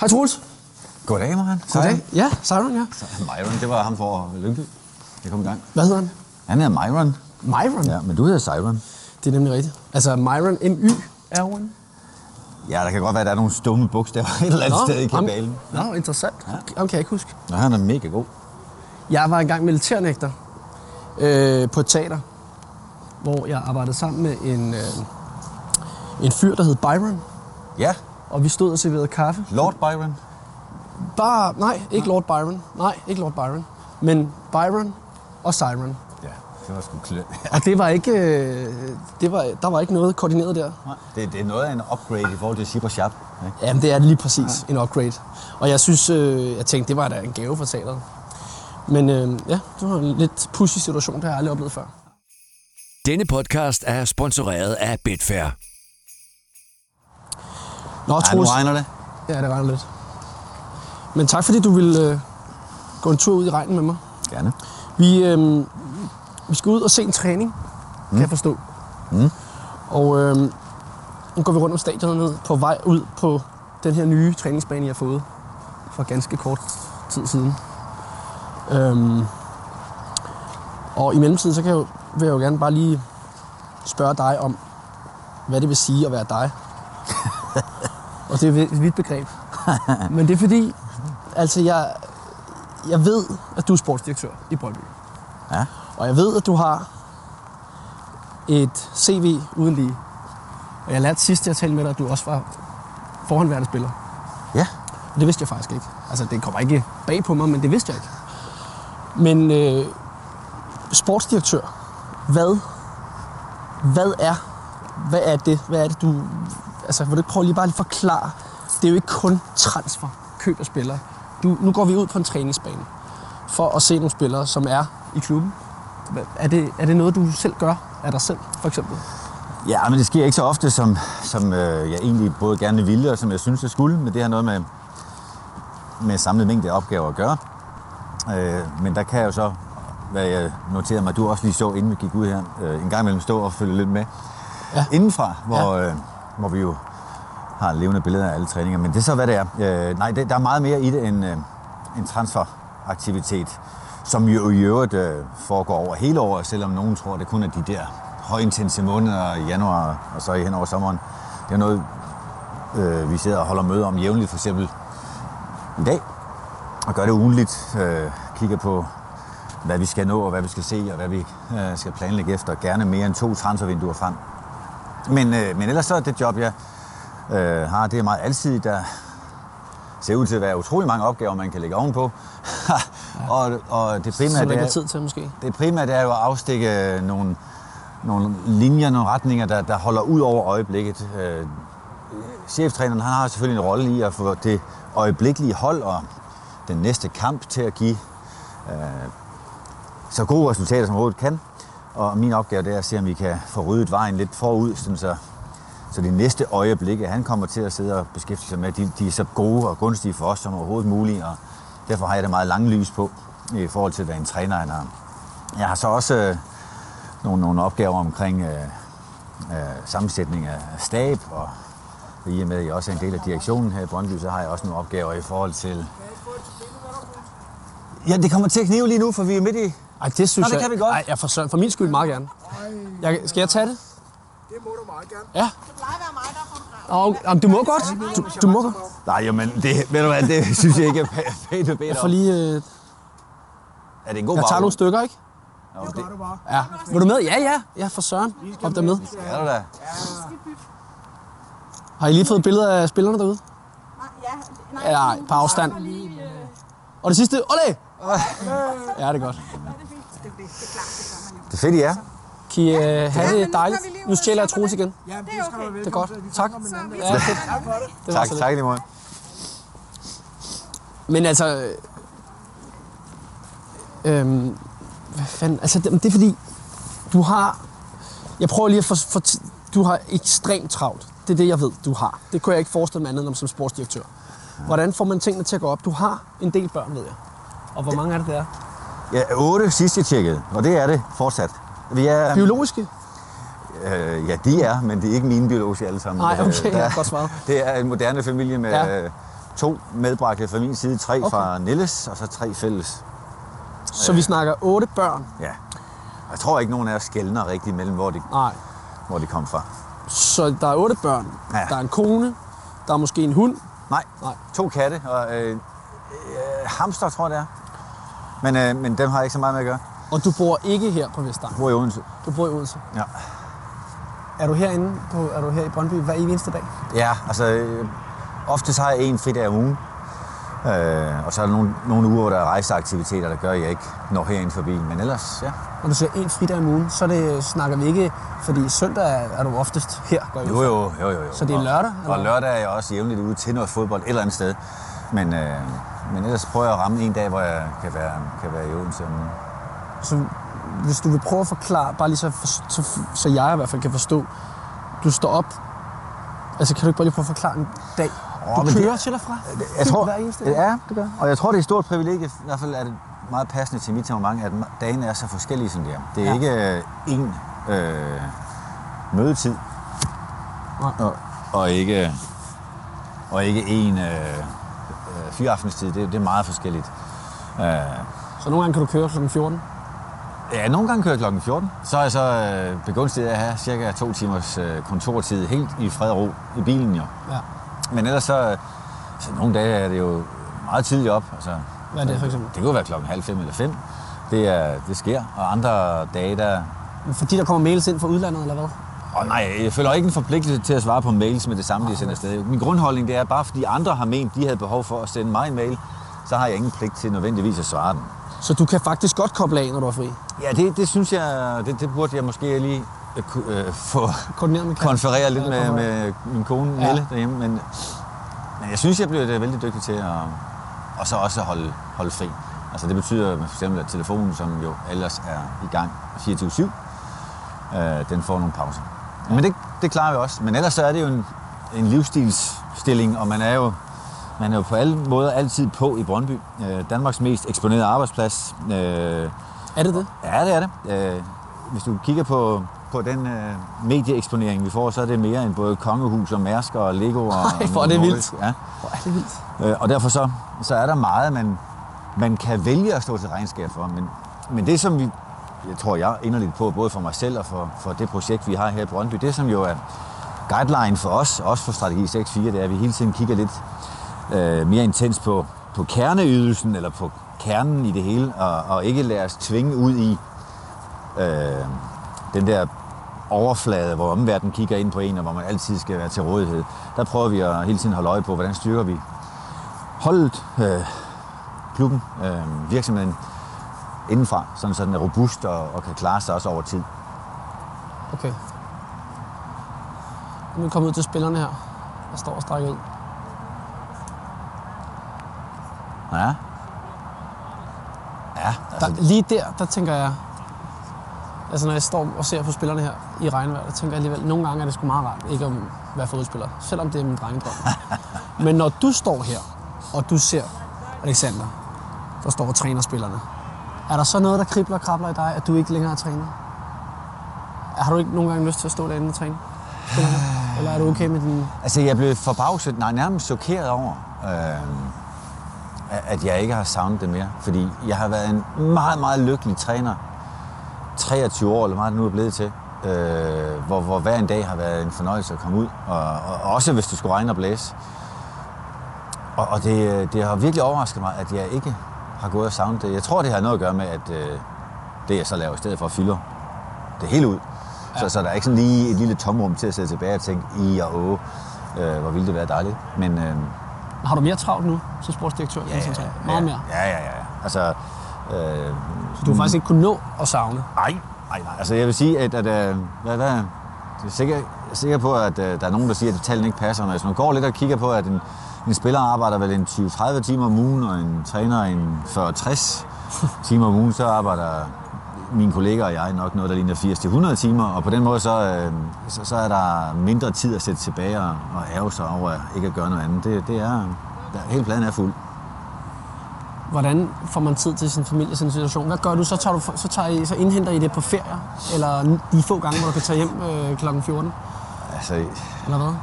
Hej Troels. Goddag, Marian. Goddag. Ja, Siren, ja. Myron, det var ham for Lyngby. Jeg kom i gang. Hvad hedder han? Han hedder Myron. Myron. Ja, men du hedder Siren. Det er nemlig rigtigt. Altså Myron, M-Y-R-O-N. Ja, der kan godt være, at der er nogle stumme bogstaver et eller andet sted i kabalen. Nå, interessant. Ja. Ham kan jeg ikke huske. Nå, han er mega god. Jeg var engang militærnægter øh, på et teater, hvor jeg arbejdede sammen med en, øh, en fyr, der hed Byron. Ja, Og vi stod og serverede kaffe. Lord Byron. Bare, nej, ikke Lord Byron. Nej, ikke Lord Byron. Men Byron og Siren. Ja, det var sgu klø. Og det var ikke, øh, det var, der var ikke noget koordineret der. det, det er noget af en upgrade i forhold til Ship og Shop. Ikke? Jamen, det er lige præcis. Ja. En upgrade. Og jeg synes, øh, jeg tænkte, det var da en gave for teateret. Men øh, ja, det var en lidt pussy situation, det har jeg aldrig oplevet før. Denne podcast er sponsoreret af Betfair. Nå, Ja, nu regner det. Ja, det regner lidt. Men tak fordi du ville øh, gå en tur ud i regnen med mig. Gerne. Vi, øh, vi skal ud og se en træning, mm. kan jeg forstå. Mm. Og øh, nu går vi rundt om stadionet på vej ud på den her nye træningsbane, jeg har fået for ganske kort tid siden. Øhm, og i mellemtiden, så kan jeg jo, vil jeg jo gerne bare lige spørge dig om, hvad det vil sige at være dig. og det er et vidt begreb. Men det er fordi, altså jeg, jeg ved, at du er sportsdirektør i Brøndby. Ja. Og jeg ved, at du har et CV uden lige. Og jeg lærte sidst, jeg talte med dig, at du også var forhåndværende spiller. Ja. Og det vidste jeg faktisk ikke. Altså, det kommer ikke bag på mig, men det vidste jeg ikke. Men øh, sportsdirektør, hvad, hvad er, hvad er det? Hvad er det, du... Altså, vil du ikke prøve lige bare lige forklare? Det er jo ikke kun transfer, køb af spillere. Du, nu går vi ud på en træningsbane for at se nogle spillere, som er i klubben. Er det, er det noget, du selv gør af dig selv, for eksempel? Ja, men det sker ikke så ofte, som, som øh, jeg egentlig både gerne ville, og som jeg synes, det skulle. Men det har noget med, med samlet mængde opgaver at gøre. Øh, men der kan jeg jo så, hvad jeg noterede mig, du også lige så, inden vi gik ud her, øh, en gang imellem stå og følge lidt med Ja. indenfra, hvor, øh, hvor vi jo har levende billeder af alle træninger. Men det er så, hvad det er. Øh, nej, det, der er meget mere i det end øh, en transferaktivitet, som jo i øvrigt øh, foregår over hele året, selvom nogen tror, det kun er de der højintense måneder i januar og så hen over sommeren. Det er noget, øh, vi sidder og holder møde om jævnligt, for eksempel i dag, og gør det ugenligt. Øh, kigger på, hvad vi skal nå, og hvad vi skal se, og hvad vi øh, skal planlægge efter. Gerne mere end to transfervinduer frem. Men, øh, men ellers så er det job, jeg øh, har, det er meget alsidigt. Der ser ud til at være utrolig mange opgaver, man kan lægge ovenpå. og, og det primære, det er, er tid til, måske? det primære det er jo at afstikke nogle, nogle linjer, nogle retninger, der, der holder ud over øjeblikket. Øh, cheftræneren han har selvfølgelig en rolle i at få det øjeblikkelige hold og den næste kamp til at give øh, så gode resultater som overhovedet kan. Og min opgave det er at se, om vi kan få ryddet vejen lidt forud, sådan så, så de næste øjeblikke, han kommer til at sidde og beskæftige sig med, de, de er så gode og gunstige for os som overhovedet muligt. Og derfor har jeg det meget lange lys på i forhold til, hvad en træner han har. Jeg har så også øh, nogle, nogle opgaver omkring øh, øh, sammensætning af stab, og i og med, at jeg også er en del af direktionen her i Brøndby, så har jeg også nogle opgaver i forhold til... Ja, det kommer til at knive lige nu, for vi er midt i... Ej, det synes Nå, det jeg... kan vi godt. Ej, jeg for, søren- for min skyld meget gerne. Jeg, skal jeg tage det? Det må du meget gerne. Ja. Det plejer at være mig, der er. Og, jamen, du må godt. Du, du må godt. Nej, jamen, det, ved du hvad, det synes jeg ikke er pæ- pænt at bede Jeg får om. lige... Øh, Er det en god jeg tager nogle stykker, ikke? Nå, det Det gør du bare. Ja. Vil du med? Ja, ja. Ja, for søren. Kom der med. er du da. Har I lige fået billeder af spillerne derude? Nej, ja, nej, Ja, nej, på afstand. Og det sidste, olé! Ja, det er godt. Det er fedt, I er. Kan I øh, have men det nu dejligt? Nu stjæler jeg Troels igen. Ja, det, Det er okay. Det er godt. Tak. Ja. Tak for det. Det Tak, tak lige måde. Men altså... øh, Øhm, hvad fanden? Altså, det, det er fordi, du har... Jeg prøver lige at få... For, du har ekstremt travlt. Det er det, jeg ved, du har. Det kunne jeg ikke forestille mig andet end om som sportsdirektør. Hvordan får man tingene til at gå op? Du har en del børn, ved jeg. Og hvor mange er det, der er? Ja, otte sidst jeg tjekkede, og det er det fortsat. Vi er, Biologiske? øh, ja, de er, men det er ikke mine biologiske alle sammen. Nej, okay, Øh, der- godt svaret. Det er en moderne familie med Ja. ja. To medbragte fra min side, tre Okay. fra Nilles, og så tre fælles. Så vi snakker otte børn. Ja. Jeg tror ikke, nogen af os skældner rigtigt mellem, hvor de, Nej. hvor de kom fra. Så der er otte børn. Ja. Der er en kone. Der er måske en hund. Nej, Nej. to katte og øh, øh, hamster, tror jeg det er. Men, øh, men dem har jeg ikke så meget med at gøre. Og du bor ikke her på Vestegn. Jeg bor i Odense. Du bor i Odense. Ja. Er du herinde på, er du her i Brøndby hver eneste dag? Ja, altså øh, ofte så har jeg en fridag om ugen. Øh, og så er der nogle, nogle uger, hvor der er rejseaktiviteter, der gør, at jeg ikke når herind forbi. Men ellers, ja. Når du siger en fridag om ugen, så det, snakker vi ikke, fordi søndag er, er du oftest her, går Jo, jo, jo, jo. jo. Så det er lørdag, Og, og eller? lørdag er jeg også jævnligt ude til noget fodbold et eller andet sted. Men, øh, men ellers prøver jeg at ramme en dag, hvor jeg kan være, kan være i Odense om. Så hvis du vil prøve at forklare, bare lige så, så, så jeg i hvert fald kan forstå, du står op, altså kan du ikke bare lige prøve at forklare en dag? Du kører det- til og fra? Jeg tror, hver eneste dag? ja, det gør. Og jeg tror, det er et stort privilegie, i hvert fald er det meget passende til mit temperament, at dagene er så forskellige, som de er. Det er Ja. ikke øh, én øh, mødetid, Nej. og, og ikke og ikke én øh, øh, fyraftenstid. Det, det er meget forskelligt. Øh, Så nogle gange kan du køre kl. 14. Ja, nogle gange kører jeg klokken 14. Så er jeg så øh, begunstiget at have cirka to timers øh, kontortid helt i fred og ro i bilen jo. Ja. Men ellers så, så nogle dage er det jo meget tidligt op. Altså, Hvad er det for eksempel? Det kunne være klokken halv fem eller fem. Det, er, det sker. Og andre dage, der... Fordi der kommer mails ind fra udlandet, eller hvad? Og nej, jeg føler ikke en forpligtelse til at svare på mails med det samme, de sender afsted. Min grundholdning det er, bare fordi andre har ment, de havde behov for at sende mig en mail, så har jeg ingen pligt til nødvendigvis at svare den. Så du kan faktisk godt koble af, når du er fri. Ja, det, det synes jeg, det, det burde jeg måske lige øh, øh, få konferere lidt Ja, med, med min kone Ja. Nelle derhjemme, men, men jeg synes, jeg bliver øh, vældig dygtig til at og så også holde, holde fri. Altså det betyder for eksempel, at telefonen, som jo ellers er i gang 24-7, øh, den får nogle pauser. Men det, det klarer vi også. Men ellers så er det jo en, en livsstilsstilling, og man er jo man er jo på alle måder altid på i Brøndby. Øh, Danmarks mest eksponerede arbejdsplads. Øh, Er det det? Ja, det er det. Øh, hvis du kigger på, på den øh, medieeksponering, vi får, så er det mere end både Kongehus og Mærsk og Lego. Og, Ej, hvor er det vildt. Ja. Hvor er det vildt. Øh, og derfor så, så er der meget, man, man kan vælge at stå til regnskab for. Men, men det, som vi, jeg tror jeg inderligt på, både for mig selv og for, for det projekt, vi har her i Brøndby, det som jo er guideline for os, også for strategi 6.4, det er, at vi hele tiden kigger lidt øh, mere intens på, på kerneydelsen, eller på kernen i det hele, og, og ikke lade os tvinge ud i øh, den der overflade, hvor omverdenen kigger ind på en, og hvor man altid skal være til rådighed. Der prøver vi at hele tiden holde øje på, hvordan styrker vi holdet, øh, klubben, øh, virksomheden indenfra, sådan så den er robust og, og kan klare sig også over tid. Okay. Nu er vi kommet ud til spillerne her. Der står og strækker ud. Ja. Ja, Der, altså, lige der, der tænker jeg... Altså når jeg står og ser på spillerne her i regnvejr, der tænker jeg alligevel, nogle gange er det sgu meget rart ikke at være fodboldspiller. Selvom det er min drengedrøm. Men når du står her, og du ser Alexander, der står og træner spillerne, er der så noget, der kribler og krabler i dig, at du ikke længere er træner? Har du ikke nogen gange lyst til at stå derinde og træne spillerne? Eller er du okay med din... altså jeg blev forbavset, nej, nærmest chokeret over, øh, at jeg ikke har savnet det mere. Fordi jeg har været en meget, meget lykkelig træner. 23 år, eller meget nu er blevet til. Øh, hvor, hvor hver en dag har været en fornøjelse at komme ud. Og, og, og også hvis det skulle regne og blæse. Og, og det, det har virkelig overrasket mig, at jeg ikke har gået og savnet det. Jeg tror, det har noget at gøre med, at øh, det jeg så laver i stedet for fylder det hele ud. Ja. Så, så der er ikke sådan lige et lille tomrum til at sidde tilbage og tænke, i og åh, øh, hvor ville det være dejligt. Men, øh, Har du mere travlt nu som sportsdirektør? end som træner? Meget ja, mere. Ja, ja, ja. ja. Altså, øh, Så du har faktisk ikke kunnet nå at savne? nej, nej, nej. Altså, jeg vil sige, at, at øh, hvad, hvad, jeg er sikker, jeg er sikker på, at øh, der er nogen, der siger, at tallene ikke passer. Hvis man går lidt og kigger på, at en, en spiller arbejder vel en 20-30 timer om ugen, og en træner en 40-60 timer om ugen, så arbejder mine kollegaer og jeg nok noget, der ligner 80-100 timer, og på den måde så, øh, så, så er der mindre tid at sætte tilbage og, og ærge sig over ikke at gøre noget andet. Det, det er, der, hele pladen er fuld. Hvordan får man tid til sin familie en situation? Hvad gør du? Så, tager du, så, tager I, så indhenter I det på ferie? Eller de få gange, hvor du kan tage hjem øh, kl. 14? Altså, Eller hvad?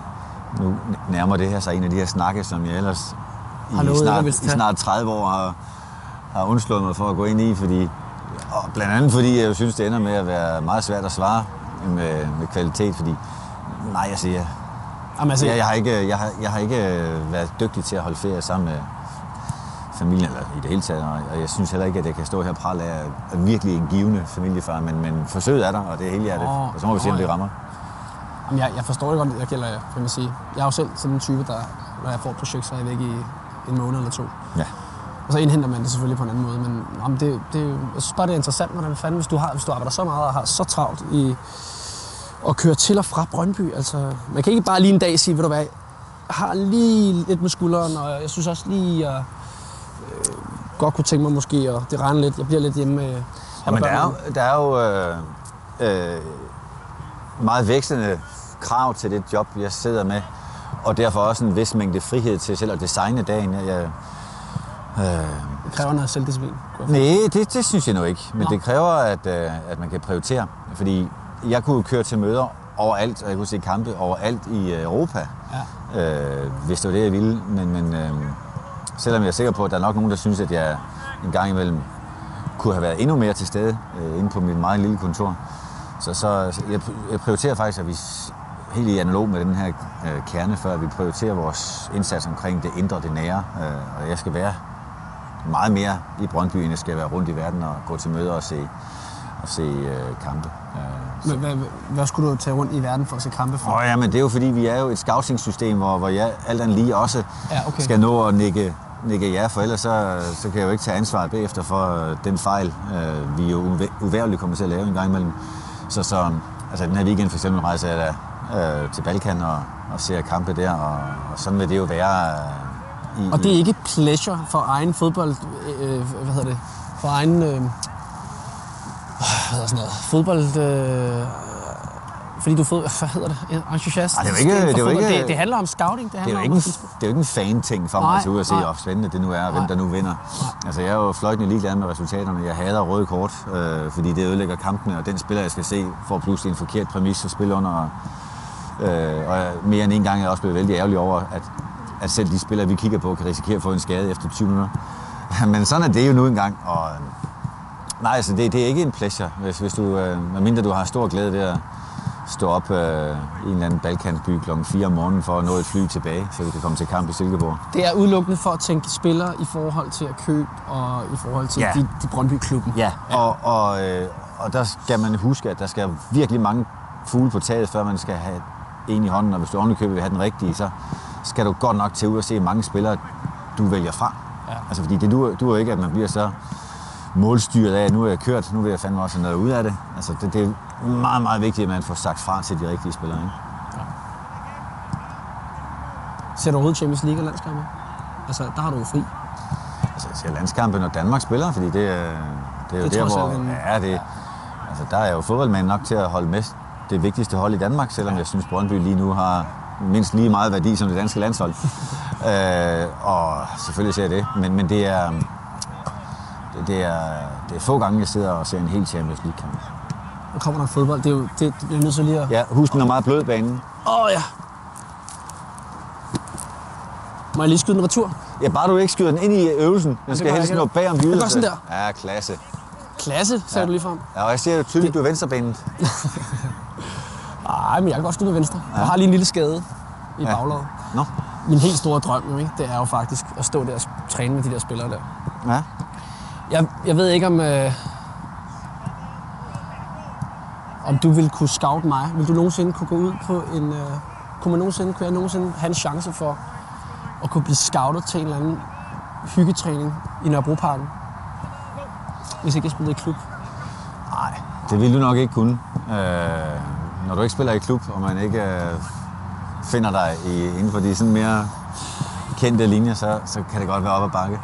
Nu nærmer det her sig en af de her snakke, som jeg ellers i, at snart, i snart 30 år har, har undslået mig for at gå ind i, fordi, og blandt andet fordi jeg jo synes, det ender med at være meget svært at svare med, med kvalitet, fordi nej, jeg siger, Jamen, altså, jeg, jeg, har ikke, jeg, har, jeg har ikke øh, været dygtig til at holde ferie sammen med familien, eller i det hele taget, og- jeg synes heller ikke, at jeg kan stå her og prale af at virkelig en givende familiefar, men, men forsøget er der, og det er hele hjertet, Åh, og så må vi se, om det rammer. Jamen, jeg, jeg forstår det godt, jeg gælder, kan man sige. Jeg er jo selv sådan en type, der, når jeg får et projekt, så er jeg væk i en måned eller to. Ja. Og så indhenter man det selvfølgelig på en anden måde. Men jamen, det, det, jeg synes bare, det er interessant, hvordan fanden, hvis du, har, hvis du arbejder så meget og har så travlt i at køre til og fra Brøndby. Altså, man kan ikke bare lige en dag sige, ved du hvad, jeg har lige lidt med skulderen, og jeg synes også lige, at øh, godt kunne tænke mig måske, og det regner lidt, jeg bliver lidt hjemme med Jamen, der er børnene. jo, der er jo øh, øh, meget vækstende krav til det job, jeg sidder med, og derfor også en vis mængde frihed til selv at designe dagen. Jeg, jeg, Det kræver noget selvdisciplin. nej, det, det synes jeg nu ikke, men Nå. det kræver, at, øh, at man kan prioritere, fordi jeg kunne køre til møder overalt, og jeg kunne se kampe overalt i øh, Europa, Ja. øh, hvis det var det, jeg ville. Men, men øh, selvom jeg er sikker på, at der er nok nogen, der synes, at jeg en gang imellem kunne have været endnu mere til stede øh, inde på mit meget lille kontor. Så, så jeg, jeg prioriterer faktisk, at vi helt i analog med den her øh, kerne, før vi prioriterer vores indsats omkring det indre, det nære. Øh, og jeg skal være meget mere i Brøndby, end jeg skal være rundt i verden og gå til møder og se, og se øh, kampe. Øh, Men hvad, hvad, skulle du tage rundt i verden for at se kampe for? Åh ja, men det er jo fordi, vi er jo et scouting-system, hvor, hvor jeg alt andet lige også Ja, okay. skal nå at nikke, nikke jer, for ellers så, så kan jeg jo ikke tage ansvaret bagefter for øh, den fejl, øh, vi jo uvæ- uværligt kommer til at lave en gang imellem. Så, så altså, den her weekend for eksempel rejser jeg da øh, til Balkan og, og ser kampe der, og, og sådan vil det jo være øh, i, Og det er ikke pleasure for egen fodbold, øh, hvad hedder det, for egen, øh, hvad hedder sådan noget, fodbold, øh, fordi du er fod, hvad hedder det, entusiast? Ej, det er ikke- det er ikke- det, det handler om scouting, det Det er, handler jo ikke om en, at- det er jo ikke en fan-ting for mig Nej, at tage ud og se, hvor spændende det nu er, og hvem der nu vinder. Altså, jeg er jo fløjtende ligeglad med resultaterne. Jeg hader røde kort, øh, fordi det ødelægger kampene, og den spiller, jeg skal se, får pludselig en forkert præmis at spille under. Øh, og jeg- mere end en gang er jeg også blevet vældig ærgerlig over, at, at selv de spillere, vi kigger på, kan risikere at få en skade efter 20 minutter. Men sådan er det jo nu engang. Og, nej, altså, det, det er ikke en pleasure, hvis, hvis du, øh, medmindre du har stor glæde ved at stå op øh, i en eller anden balkansby kl. 4 om morgenen for at nå et fly tilbage, så vi kan komme til kamp i Silkeborg. Det er udelukkende for at tænke spillere i forhold til at købe og i forhold til Ja. de, de Brøndby-klubben. Ja, og, og, øh, og der skal man huske, at der skal virkelig mange fugle på taget, før man skal have en i hånden, og hvis du ovenikøbet vil have den rigtige, så skal du godt nok til ud og se mange spillere, du vælger fra. Ja. Altså fordi det duer, duer ikke, at man bliver så målstyret af, at nu er jeg kørt, nu vil jeg fandme også have noget ud af det. Altså det, det er meget, meget vigtigt, at man får sagt fra til de rigtige spillere. Ikke? Ser du overhovedet Champions League og landskampe? Altså, der har du jo fri. Altså, jeg ser landskampe, når Danmark spiller, fordi det, er- det er jo Det er der, hvor... en- Ja, det, altså, der er jo fodboldmand nok til at holde med det vigtigste hold i Danmark, selvom jeg synes, Brøndby lige nu har mindst lige meget værdi som det danske landshold. øh, og selvfølgelig ser jeg det, men, men det er... Det, det, er, det er få gange, jeg sidder og ser en helt Champions League-kamp. Nu kommer der fodbold. Det er jo det, det bliver nødt til lige at... Ja, husk, den er meget blød banen. Åh oh, ja. Må jeg lige skyde en retur? Ja, bare du ikke skyder den ind i øvelsen. Den skal jeg helst nå bag om hjulet. Jeg gør sådan Ja, klasse. Klasse, sagde Ja. du lige frem. Ja, og jeg ser jo tydeligt, du er venstrebenet. Nej, men jeg kan godt skyde med venstre. Jeg har lige en lille skade i Ja. baglaget. Nå, Min helt store drøm, jo, ikke? det er jo faktisk at stå der og træne med de der spillere der. ja. Jeg, jeg ved ikke, om, øh, om du vil kunne scout mig. Vil du nogensinde kunne gå ud på en... Øh, kunne man nogensinde, kunne jeg nogensinde have en chance for at kunne blive scoutet til en eller anden hyggetræning i Nørrebroparken? Hvis ikke jeg spillede i klub. Nej, det vil du nok ikke kunne. Øh, når du ikke spiller i klub, og man ikke øh, finder dig i, inden for de sådan mere kendte linjer, så, så kan det godt være op ad bakke.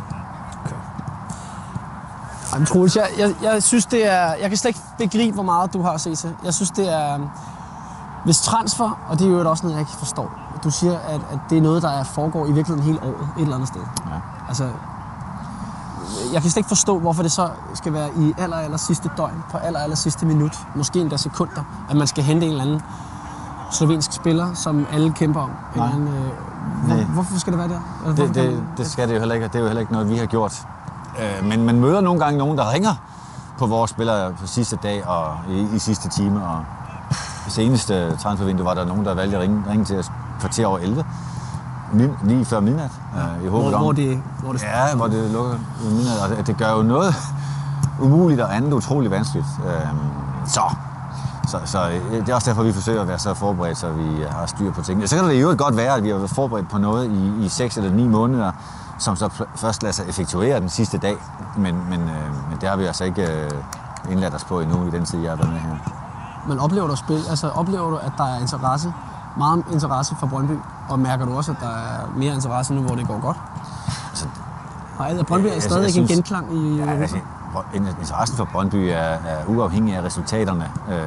Jamen, Troels, jeg, jeg, jeg synes, det er... Jeg kan slet ikke begribe, hvor meget du har at se til. Jeg synes, det er... Hvis transfer, og det er jo også noget, jeg ikke forstår. Du siger, at, at det er noget, der er, foregår i virkeligheden hele året, et eller andet sted. Ja. Altså, jeg kan slet ikke forstå, hvorfor det så skal være i aller, aller sidste døgn, på aller, aller sidste minut, måske endda sekunder, at man skal hente en eller anden slovensk spiller, som alle kæmper om. En Nej. eller anden, øh, Hvor, hvorfor skal det være der? Altså, Det, det, det skal det jo heller ikke, og det er jo heller ikke noget, vi har gjort. Øh, men man møder nogle gange nogen, der ringer på vores spillere på sidste dag og i, i sidste time. Og det seneste transfervindue var der nogen, der valgte at ringe, ringe til os kvarter over 11. Min, lige før midnat. Øh, i håbet hvor, om, hvor, det, hvor det Ja, hvor det lukker midnat. Og det, gør jo noget umuligt og andet utrolig vanskeligt. Øhm, så, så, så øh, det er også derfor, vi forsøger at være så forberedt, så vi har styr på tingene. Så kan det jo godt være, at vi har været forberedt på noget i, i 6 eller 9 måneder, som så først lader sig effektuere den sidste dag. Men, men, øh, men det har vi altså ikke øh, indladt os på endnu i den tid, jeg har været med her. Men oplever du at spille, altså oplever du, at der er interesse, meget interesse for Brøndby, og mærker du også, at der er mere interesse nu, hvor det går godt? Altså, Nej, altså, Brøndby er Jeg- stadig jeg ikke en genklang i Ja, altså, interessen for Brøndby er, er uafhængig af resultaterne. Øh,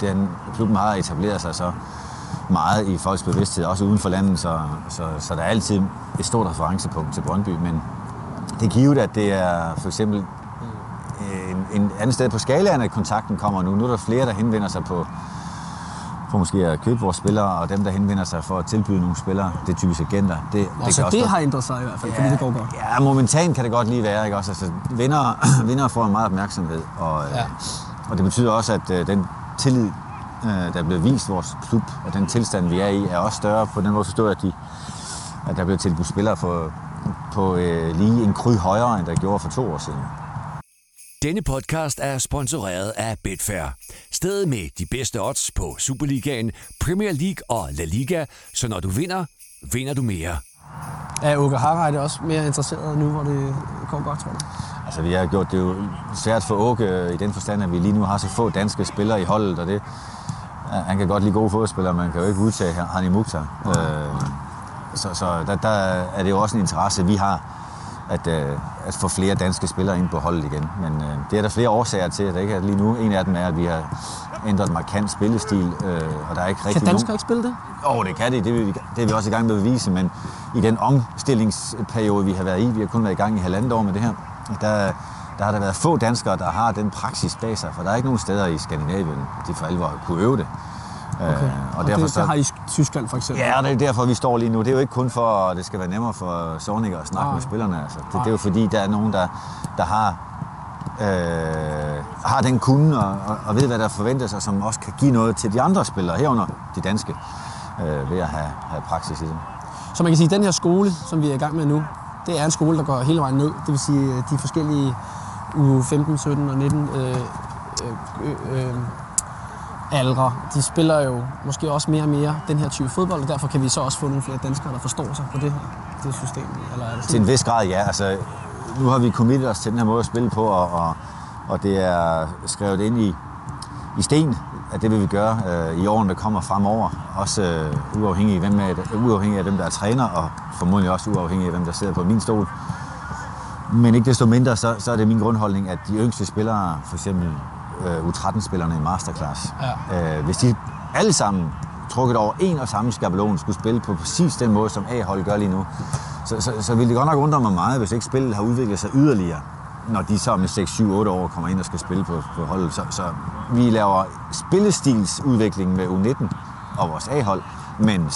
den, klubben har etableret sig så meget i folks bevidsthed, også uden for landet, så, så, så der er altid et stort referencepunkt til Brøndby, men det er givet, at det er for eksempel en, en anden sted på skalaen, at kontakten kommer nu. Nu er der flere, der henvender sig på, for måske at købe vores spillere, og dem, der henvender sig for at tilbyde nogle spillere, det er typisk agenter. Det, Og kan så det godt- har ændret sig i hvert fald, fordi det går godt. Ja, momentant kan det godt lige være, ikke også? Altså, vinder, vinder får meget opmærksomhed, og, Ja. ja. og det betyder også, at øh, den tillid, øh, der er blevet vist vores klub, og den tilstand, vi er i, er også større på den måde forstået, at, de, at der bliver tilbudt spillere på, på øh, lige en kry højere, end der gjorde for to år siden. Denne podcast er sponsoreret af Betfair. Stedet med de bedste odds på Superligaen, Premier League og La Liga, så når du vinder, vinder du mere. Er Åke Harreide også mere interesseret nu, hvor det går godt, tror du? Altså, vi har gjort det jo svært for Åke øh, i den forstand, at vi lige nu har så få danske spillere i holdet, og det, ja, han kan godt lide gode fodspillere, man kan jo ikke udtage Hani Mukhtar. Øh, så så der, der er det jo også en interesse, vi har, at, øh, at få flere danske spillere ind på holdet igen. Men øh, det er der flere årsager til, at der ikke er lige nu. En af dem er, at vi har ændret markant spillestil, øh, og der er ikke rigtig Kan nogen... danskere ikke spille det? Åh, oh, det kan de. Det er, vi, det er vi også i gang med at bevise, men i den omstillingsperiode, vi har været i, vi har kun været i gang i halvandet år med det her, der, der har der været få danskere, der har den praksis bag sig, for der er ikke nogen steder i Skandinavien, de for alvor kunne øve det. Okay. Okay. og, Og, derfor det, så, det har I Tyskland for eksempel. Ja, og det er derfor, vi står lige nu. Det er jo ikke kun for, at det skal være nemmere for Sonic at snakke Nej. med spillerne. Altså. Det, det er jo fordi, der er nogen, der, der har, øh, har den kunde og, og, og ved, hvad der forventes, og som også kan give noget til de andre spillere, herunder de danske, øh, ved at have, have praksis i det. Så man kan sige, at den her skole, som vi er i gang med nu, det er en skole, der går hele vejen ned. Det vil sige, de forskellige u 15, 17 og 19 øh, øh, øh, øh, aldre, de spiller jo måske også mere og mere den her type fodbold, og derfor kan vi så også få nogle flere danskere, der forstår sig på det her det system. Eller er det Til en vis grad, ja. Altså, nu har vi committet os til den her måde at spille på, og, og, og det er skrevet ind i, i sten, at det vil vi gøre øh, i årene, der kommer fremover. Også øh, uafhængig, af, hvem er, uafhængig af dem, der er træner, og formodentlig også uafhængig af, hvem der sidder på min stol. Men ikke desto mindre, så, så er det min grundholdning, at de yngste spillere, for eksempel øh, U13-spillerne i Masterclass, ja. øh, hvis de alle sammen trukket over en og samme skabelon skulle spille på præcis den måde, som A-hold gør lige nu, så, så, så ville det godt nok undre mig meget, hvis ikke spillet har udviklet sig yderligere, når de så med 6, 7, 8 år kommer ind og skal spille på, på holdet. Så, så vi laver spillestilsudvikling med U19 og vores A-hold, men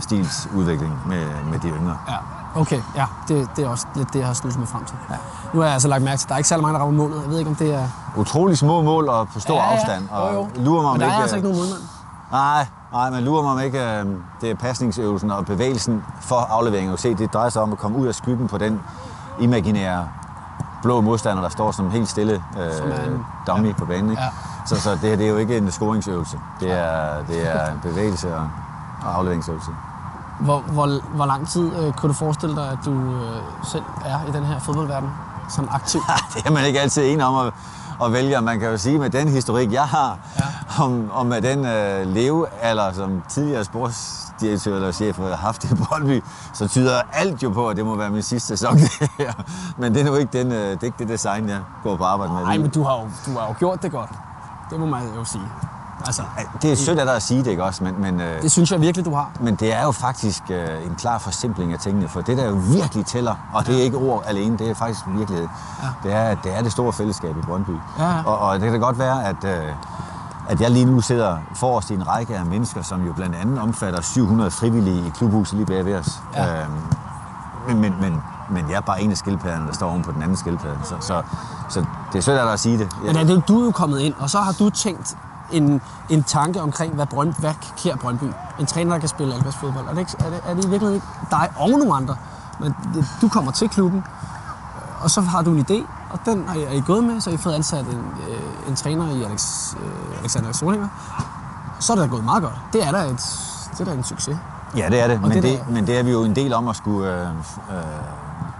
spillerstilsudvikling med, med de yngre. Ja, okay. Ja, det, det er også lidt det, jeg har snudt mig frem til. Ja. Nu har jeg altså lagt mærke til, at der er ikke særlig mange, der rammer målet. Jeg ved ikke, om det er... Utrolig små mål og på stor ja, ja. afstand. Og jo, jo. lurer mig, Men der er ikke, altså ikke nogen målmand. Nej, nej, men lurer mig om ikke, øh, det er pasningsøvelsen og bevægelsen for afleveringen. Og se, det drejer sig om at komme ud af skyggen på den imaginære blå modstander, der står som helt stille øh, Som en- dummy på banen. Ikke? Ja. Så, så det her det er jo ikke en scoringsøvelse. Det er, det er en bevægelse og, og afleveringsøvelse. Hvor, hvor, hvor lang tid øh, kunne du forestille dig, at du øh, selv er i den her fodboldverden? Sådan aktiv? det er man ikke altid enig om at, at vælge. Man kan jo sige, med den historik, jeg har, ja. om, om med den øh, levealder, som tidligere sportsdirektør eller chef har haft i Brøndby, så tyder alt jo på, at det må være min sidste sæson. det her. Men det er nu ikke, den, øh, det, er ikke det design, jeg går på arbejde med. Nej, men du har, jo, du har jo gjort det godt. Det må man jo sige. Altså, Det er sødt af dig at sige det, ikke også? Men, men, øh, det synes jeg virkelig, du har. men det er jo faktisk øh, en klar forsimpling af tingene, for det der jo virkelig tæller, og det er ikke ord alene, det er faktisk virkelighed, Ja. det, er, det er det store fællesskab i Brøndby. Ja, ja. Og, og det kan da godt være, at, øh, at jeg lige nu sidder forrest i en række af mennesker, som jo blandt andet omfatter 700 frivillige i klubhuset lige bag ved os. Ja. Øhm, men, men, men, men jeg er bare en af skildpadderne, der står oven på den anden skildpadde. Så, så, så det er svært at sige det. Men er det, du er jo kommet ind, og så har du tænkt en, en tanke omkring, hvad, Brønd, hvad klæder Brøndby? En træner, der kan spille alvers fodbold. Er det, ikke, er, det, er det i virkeligheden ikke dig og nogle andre? Men det, du kommer til klubben, og så har du en idé, og den har I, er I gået med, så I fået ansat en, øh, en træner i Alex, øh, Alexander Solinger. Så er det da gået meget godt. Det er da, et, det er da en succes. Ja, det er det, men det det, der- men det er vi jo en del om at skulle øh, øh,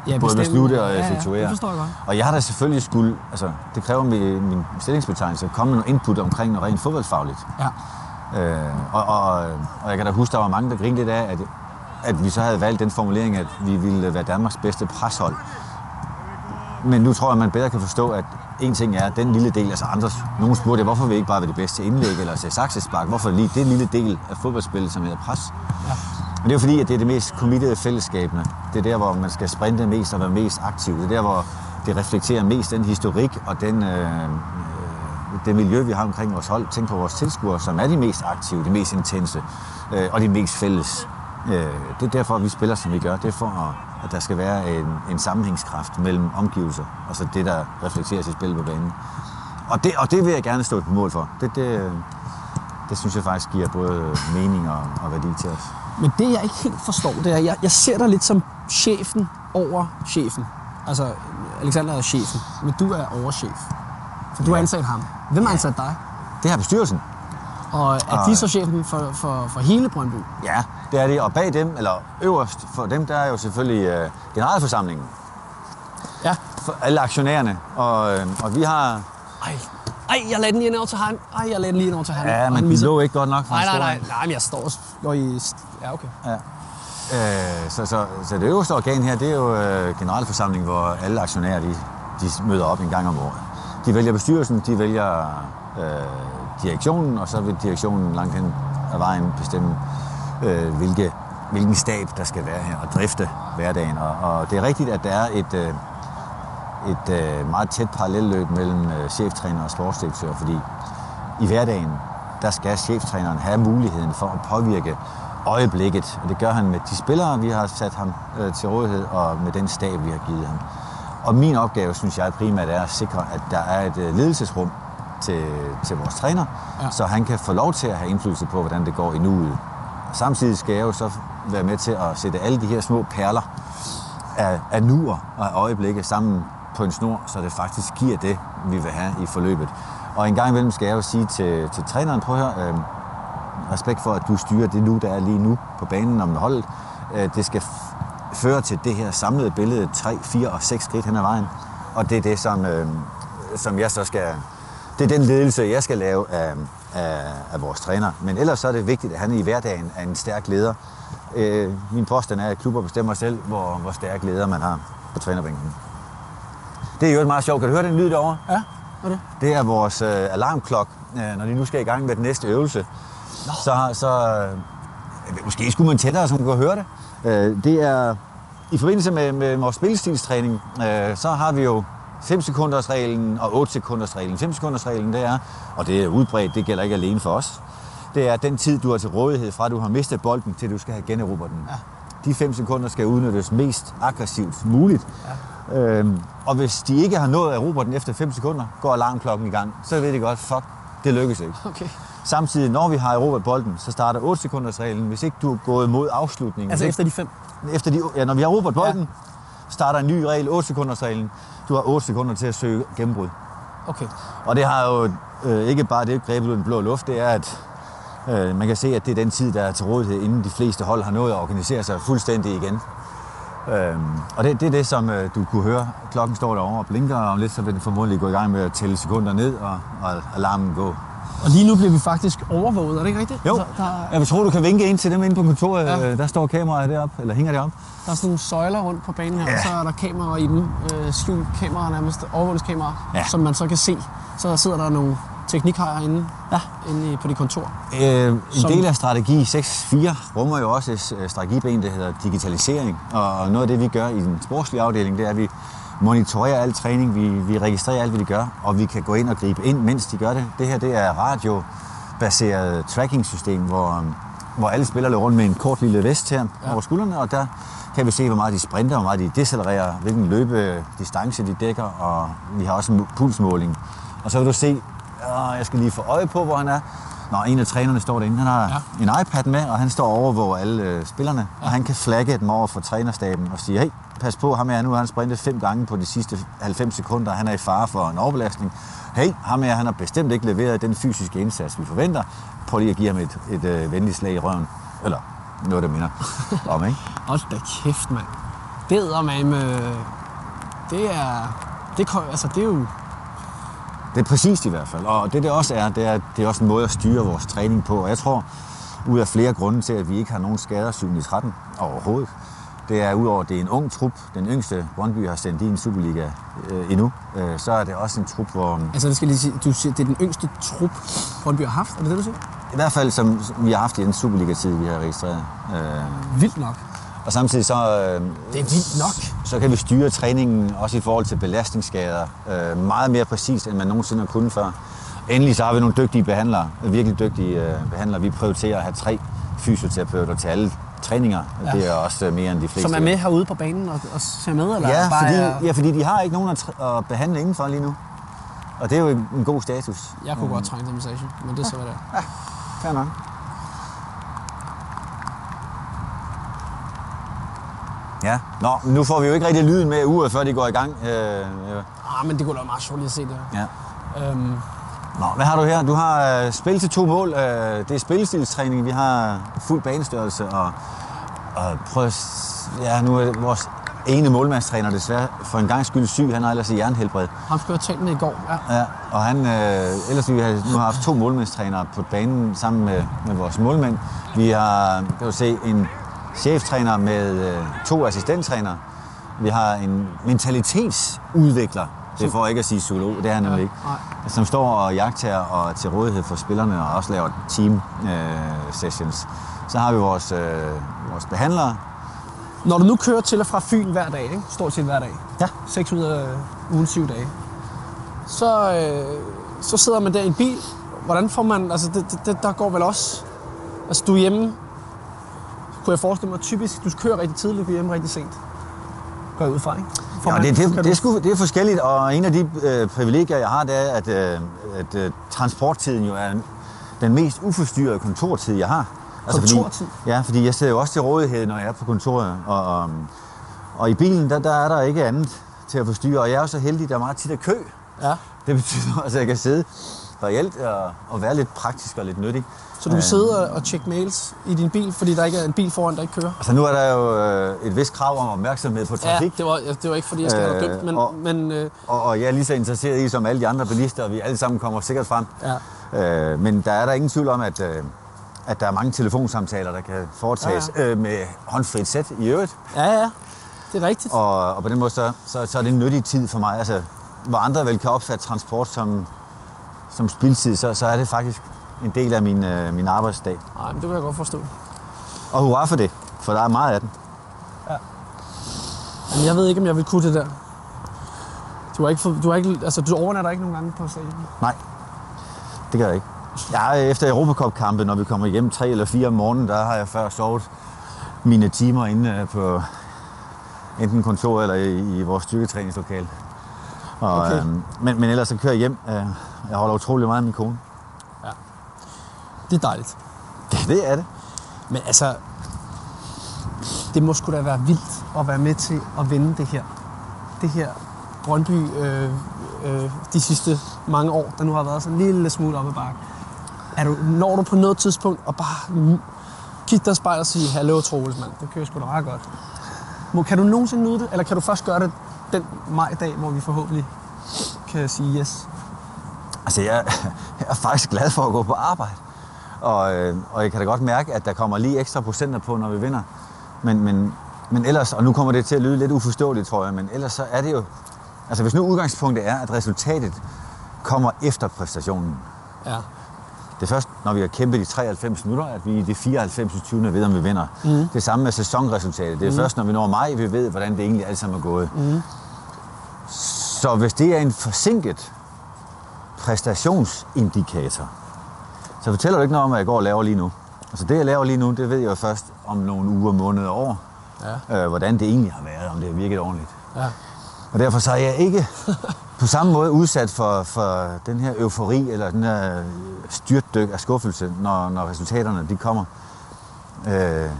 Ja, både beslutte og Ja, ja, effektuere. det forstår jeg godt. Og jeg har da selvfølgelig skulle, altså det kræver min, min stillingsbetegnelse, at komme med noget input omkring noget rent fodboldfagligt. Ja. Øh, og, og, og jeg kan da huske, der var mange, der grinede lidt af, at, at vi så havde valgt den formulering, at vi ville være Danmarks bedste preshold. Men nu tror jeg, man bedre kan forstå, at en ting er den lille del, altså andre, nogen spurgte, hvorfor vil vi ikke bare være det bedste indlæg eller til saksespark? Hvorfor lige det lille del af fodboldspillet, som hedder pres? Ja. Men det er jo fordi, at det er det mest committed fællesskabene. Det er der, hvor man skal sprinte mest og være mest aktiv. Det er der, hvor det reflekterer mest den historik og den, øh, øh, det miljø, vi har omkring vores hold. Tænk på vores tilskuere, som er de mest aktive, de mest intense øh, og de mest fælles. Øh, det er derfor, vi spiller, som vi gør. Det er for, at, at der skal være en, en sammenhængskraft mellem omgivelser og så det, der reflekteres i spillet på banen. Og det, og det vil jeg gerne stå på mål for. Det, det, øh, det synes jeg faktisk giver både mening og, og værdi til os. Men det, jeg ikke helt forstår, det er, jeg, jeg ser dig lidt som chefen over chefen. Altså, Alexander er chefen, men du er overchef. For du har Ja. ansat ham. Hvem har ansat dig? Det her bestyrelsen. Og er de så chefen for, for, for hele Brøndby? Ja, det er det. Og bag dem, eller øverst for dem, der er jo selvfølgelig øh, generalforsamlingen. Ja. For alle aktionærerne. Og, øh, og vi har... Ej, ej, jeg lader den lige ind over til ham. Ej, jeg lader den lige ind over til ham. Ja, Og men han de misser- lå ikke godt nok for Nej, nej, nej. Nej, men jeg står, står i... Ja, okay. Øh, så, så, så det øverste organ her, det er jo øh, generalforsamlingen, hvor alle aktionærer de, de møder op en gang om året. De vælger bestyrelsen, de vælger øh, direktionen, og så vil direktionen langt hen ad vejen bestemme, øh, hvilke, hvilken stab, der skal være her og drifte hverdagen. Og, og det er rigtigt, at der er et, øh, et øh, meget tæt parallelløb mellem øh, cheftræner og sportsdirektør, fordi i hverdagen, der skal cheftræneren have muligheden for at påvirke øjeblikket, og det gør han med de spillere, vi har sat ham øh, til rådighed, og med den stab, vi har givet ham. Og min opgave, synes jeg primært, er at sikre, at der er et øh, ledelsesrum til, til vores træner, Ja. så han kan få lov til at have indflydelse på, hvordan det går i nuet. Samtidig skal jeg jo så være med til at sætte alle de her små perler af, af nuer og af øjeblikke sammen på en snor, så det faktisk giver det, vi vil have i forløbet. Og en gang imellem skal jeg jo sige til, til træneren, prøv at høre, øh, respekt for, at du styrer det nu, der er lige nu på banen om holdet. Øh, det skal f- føre til det her samlede billede, 3, 4 og 6 skridt hen ad vejen. Og det er det, som, øh, som jeg så skal... Det er den ledelse, jeg skal lave af, af, af vores træner. Men ellers så er det vigtigt, at han i hverdagen er en stærk leder. Øh, min påstand er, at klubber bestemmer selv, hvor, hvor stærk leder man har på trænerbænken. Det er jo meget sjovt. Kan du høre den lyd derovre? Ja, hvad er det? Det er vores øh, alarmklok, øh, når de nu skal i gang med den næste øvelse. Så, så øh, måske skulle man tættere, så man kunne høre det. Øh, det er i forbindelse med, med vores spillestilstræning, øh, så har vi jo 5 sekunders reglen og 8 sekunders reglen. 5 sekunders reglen, det er, og det er udbredt, det gælder ikke alene for os, det er den tid, du har til rådighed fra, du har mistet bolden, til du skal have generobret den. Ja. De 5 sekunder skal udnyttes mest aggressivt muligt. Ja. Øhm, og hvis de ikke har nået at erobre den efter 5 sekunder, går alarmklokken i gang. Så ved de godt, fuck, det lykkes ikke. Okay. Samtidig, når vi har erobret bolden, så starter 8 sekunders reglen. Hvis ikke du er gået mod afslutningen, Altså efter de fem. ikke- efter de, ja, når vi har erobret bolden, ja. starter en ny regel, 8 sekunders reglen. Du har 8 sekunder til at søge gennembrud. Okay. Og det har jo øh, ikke bare det grebet ud af den blå luft, det er, at øh, man kan se, at det er den tid, der er til rådighed, inden de fleste hold har nået at organisere sig fuldstændig igen. Øhm, og det, det er det, som øh, du kunne høre. Klokken står derovre og blinker, og om lidt så vil den formodentlig gå i gang med at tælle sekunder ned, og, og alarmen gå. Og lige nu bliver vi faktisk overvåget, er det ikke rigtigt? Jo, Altså, der, jeg vil tro, du kan vinke ind til dem inde på kontoret. Ja. Ja. Der står kameraet deroppe, eller hænger deroppe. der er sådan nogle søjler rundt på banen her, ja. og så er der kameraer i dem. Øh, skjult kameraer nærmest, overvågningskameraer, Ja. som man så kan se. Så sidder der nogle teknikhajer inde, ja. inde i- på det kontor. Øh, en Som- del af strategi 6.4 rummer jo også et øh, strategiben, der hedder digitalisering. Og noget af det, vi gør i den sportslige afdeling, det er, at vi monitorerer al træning, vi, vi registrerer alt, hvad de gør, og vi kan gå ind og gribe ind, mens de gør det. Det her det er radiobaseret tracking-system, hvor, hvor alle spillere løber rundt med en kort lille vest her ja. over skuldrene, og der kan vi se, hvor meget de sprinter, hvor meget de decelererer, hvilken løbedistance de dækker, og vi har også en pulsmåling. Og så vil du se, øh, jeg skal lige få øje på, hvor han er. Nå, en af trænerne står derinde. Han har ja. en iPad med, og han står over hvor alle øh, spillerne. Ja. Og han kan flagge dem over for trænerstaben og sige, hey, pas på, ham her nu har han sprintet fem gange på de sidste 90 sekunder. Han er i fare for en overbelastning. Hey, ham her, han har bestemt ikke leveret den fysiske indsats, vi forventer. Prøv lige at give ham et, et, et øh, venligt slag i røven. Eller noget, der minder om, ikke? Hold da kæft, mand. Det er med... Det er... Det, altså, det er jo... Det er præcist i hvert fald. Og det det også er, det er, det er også en måde at styre vores træning på. Og jeg tror, ud af flere grunde til, at vi ikke har nogen skader 7 i 13 overhovedet, det er udover, at det er en ung trup, den yngste Brøndby har sendt i en Superliga øh, endnu, øh, så er det også en trup, hvor... Altså, det skal lige sige, du siger, det er den yngste trup, Brøndby har haft, er det det, du siger? I hvert fald, som vi har haft i den Superliga-tid, vi har registreret. Øh, Vildt nok. Og samtidig så... Øh, det er vildt nok. Så kan vi styre træningen også i forhold til belastningsskader øh, meget mere præcist, end man nogensinde har kunnet før. Endelig så har vi nogle dygtige behandlere, virkelig dygtige øh, behandlere. Vi prioriterer at have tre fysioterapeuter til alle træninger. Ja. Det er også mere end de fleste. Som er med herude på banen og, og ser med? Eller ja, bare fordi, er... ja, fordi de har ikke nogen at, at behandle indenfor lige nu. Og det er jo en god status. Jeg kunne mm. godt trænge til massage, men det er så, hvad det er. Ja, fair nok. Ja, Nå, nu får vi jo ikke rigtig lyden med uger, før de går i gang. Øh, ja. Ah, men det kunne da være meget sjovt at se det Ja. Øhm. Nå, hvad har du her? Du har uh, spil til to mål. Uh, det er spillestilstræning. Vi har fuld banestørrelse. Og, og prøv ja, nu er vores ene målmandstræner desværre for en gang skyld syg. Han har ellers i jernhelbred. Han skulle have talt med i går, ja. ja og han, øh, ellers vi har nu har haft to målmandstrænere på banen sammen med, med vores målmænd. Vi har, kan du se, en cheftræner med øh, to assistenttrænere. Vi har en mentalitetsudvikler, det får ikke at sige zoolog, det er han nemlig ikke, som står og jagter og er til rådighed for spillerne og også laver team øh, sessions. Så har vi vores, øh, vores behandlere. Når du nu kører til og fra Fyn hver dag, ikke? stort set hver dag, ja. 6 ud af ugen 7 dage, så, øh, så sidder man der i en bil. Hvordan får man, altså det, det, der går vel også, altså du er hjemme kunne jeg forestille mig, typisk, du kører rigtig tidligt, og hjem rigtig sent. Går jeg ud fra, ikke? For ja, det, det, det, det, er sgu, det er forskelligt, og en af de øh, privilegier, jeg har, det er, at, øh, at øh, transporttiden jo er den mest uforstyrrede kontortid, jeg har. Altså, kontortid? Fordi, ja, fordi jeg sidder jo også til rådighed, når jeg er på kontoret, og, og, og i bilen, der, der er der ikke andet til at forstyrre, og jeg er jo så heldig, der er meget tit af kø. Ja. Det betyder også, at jeg kan sidde reelt og, og være lidt praktisk og lidt nyttig. Så du kan sidde og tjekke mails i din bil, fordi der ikke er en bil foran, der ikke kører? Altså nu er der jo øh, et vist krav om opmærksomhed på trafik. Ja, det var, det var ikke fordi, jeg skal være dømt, men... Og, men øh... og, og jeg er lige så interesseret i som alle de andre bilister, og vi alle sammen kommer sikkert frem. Ja. Øh, men der er der ingen tvivl om, at, øh, at der er mange telefonsamtaler, der kan foretages ja, ja. Øh, med håndfrit sæt i øvrigt. Ja, ja. Det er rigtigt. Og, og på den måde, så, så, så er det en nyttig tid for mig. Altså, hvor andre vel kan opfatte transport som, som spildtid, så, så er det faktisk en del af min, øh, min arbejdsdag. Nej, men det kan jeg godt forstå. Og hurra for det, for der er meget af den. Ja. Men jeg ved ikke, om jeg vil kunne det der. Du, har ikke, du, har ikke, altså, du overnatter ikke nogen gange på stadion? Nej, det gør jeg ikke. Jeg er efter Europacup-kampe, når vi kommer hjem tre eller fire om morgenen, der har jeg før sovet mine timer inde øh, på enten kontor eller i, i vores styrketræningslokale. Og, okay. øhm, men, men ellers så kører jeg hjem. Øh, jeg holder utrolig meget af min kone. Det er dejligt. Ja, det er det. Men altså, det må sgu da være vildt at være med til at vinde det her. Det her Brøndby øh, øh, de sidste mange år, der nu har været sådan en lille smule op ad bakken. Er du, når du på noget tidspunkt og bare kigge dig spejl og sige, hallo Troels, mand, det kører sgu da ret godt. Kan du nogensinde nyde det, eller kan du først gøre det den majdag, hvor vi forhåbentlig kan sige yes? Altså, jeg, jeg er faktisk glad for at gå på arbejde. Og, øh, og jeg kan da godt mærke, at der kommer lige ekstra procenter på, når vi vinder. Men, men, men ellers, og nu kommer det til at lyde lidt uforståeligt, tror jeg, men ellers så er det jo... Altså hvis nu udgangspunktet er, at resultatet kommer efter præstationen. Ja. Det er først, når vi har kæmpet i 93 minutter, at vi i de 94. 20. ved, om vi vinder. Mm. Det samme med sæsonresultatet. Det er mm. først, når vi når maj, vi ved, hvordan det egentlig alt sammen er gået. Mm. Så hvis det er en forsinket præstationsindikator, så fortæller du ikke noget om, hvad jeg går og laver lige nu. Altså det, jeg laver lige nu, det ved jeg først om nogle uger, måneder og år, Ja. øh, hvordan det egentlig har været, om det har virket ordentligt. Ja. Og derfor så er jeg ikke på samme måde udsat for, for den her eufori eller den her styrtdyk af skuffelse, når, når resultaterne de kommer. Øh,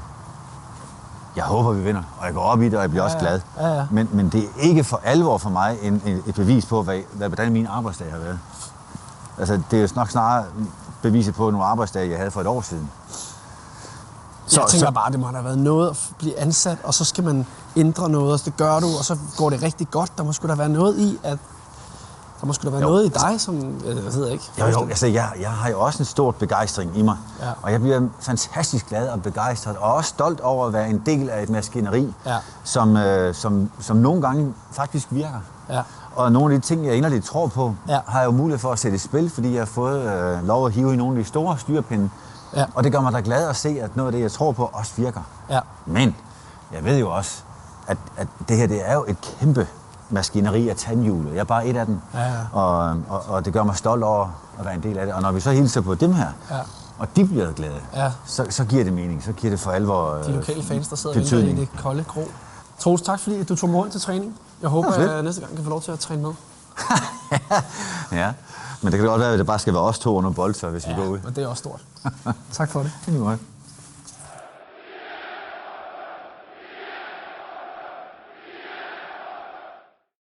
jeg håber, vi vinder, og jeg går op i det, og jeg bliver Ja, også glad. Ja, ja. Men, men det er ikke for alvor for mig en, en, et bevis på, hvad, hvad, hvordan min arbejdsdag har været. Altså, det er jo nok snarere beviset på nogle arbejdsdage, jeg havde for et år siden. Så, jeg tænker så... bare, det må have været noget at blive ansat, og så skal man ændre noget, og det gør du, og så går det rigtig godt. Der må sgu da være noget i, at der må sgu da være Jo. noget i dig, som, øh, jeg ved ikke. Jo, jo, altså jeg, jeg har jo også en stor begejstring i mig. Ja. Og jeg bliver fantastisk glad og begejstret, og også stolt over at være en del af et maskineri, Ja. som, øh, som, som nogle gange faktisk virker. Ja. Og nogle af de ting, jeg inderligt tror på, Ja. har jeg jo mulighed for at sætte i spil, fordi jeg har fået øh, lov at hive i nogle af de store styrpinde. Ja. Og det gør mig da glad at se, at noget af det, jeg tror på, også virker. Ja. Men jeg ved jo også, at, at det her det er jo et kæmpe maskineri af tandhjulet. Jeg er bare et af dem. Ja, ja. Og, og, og det gør mig stolt over at være en del af det. Og når vi så hilser på dem her, Ja. og de bliver glade, Ja. så, så giver det mening. Så giver det for alvor De øh, lokale fans, der sidder betydning. i det kolde grå. Troels, tak fordi du tog mig rundt til træning. Jeg håber, Ja, at jeg næste gang kan få lov til at træne med. Ja, men det kan godt være, at det bare skal være os to under boldtør, hvis vi går ud. Men det er også stort. tak for det. Det er.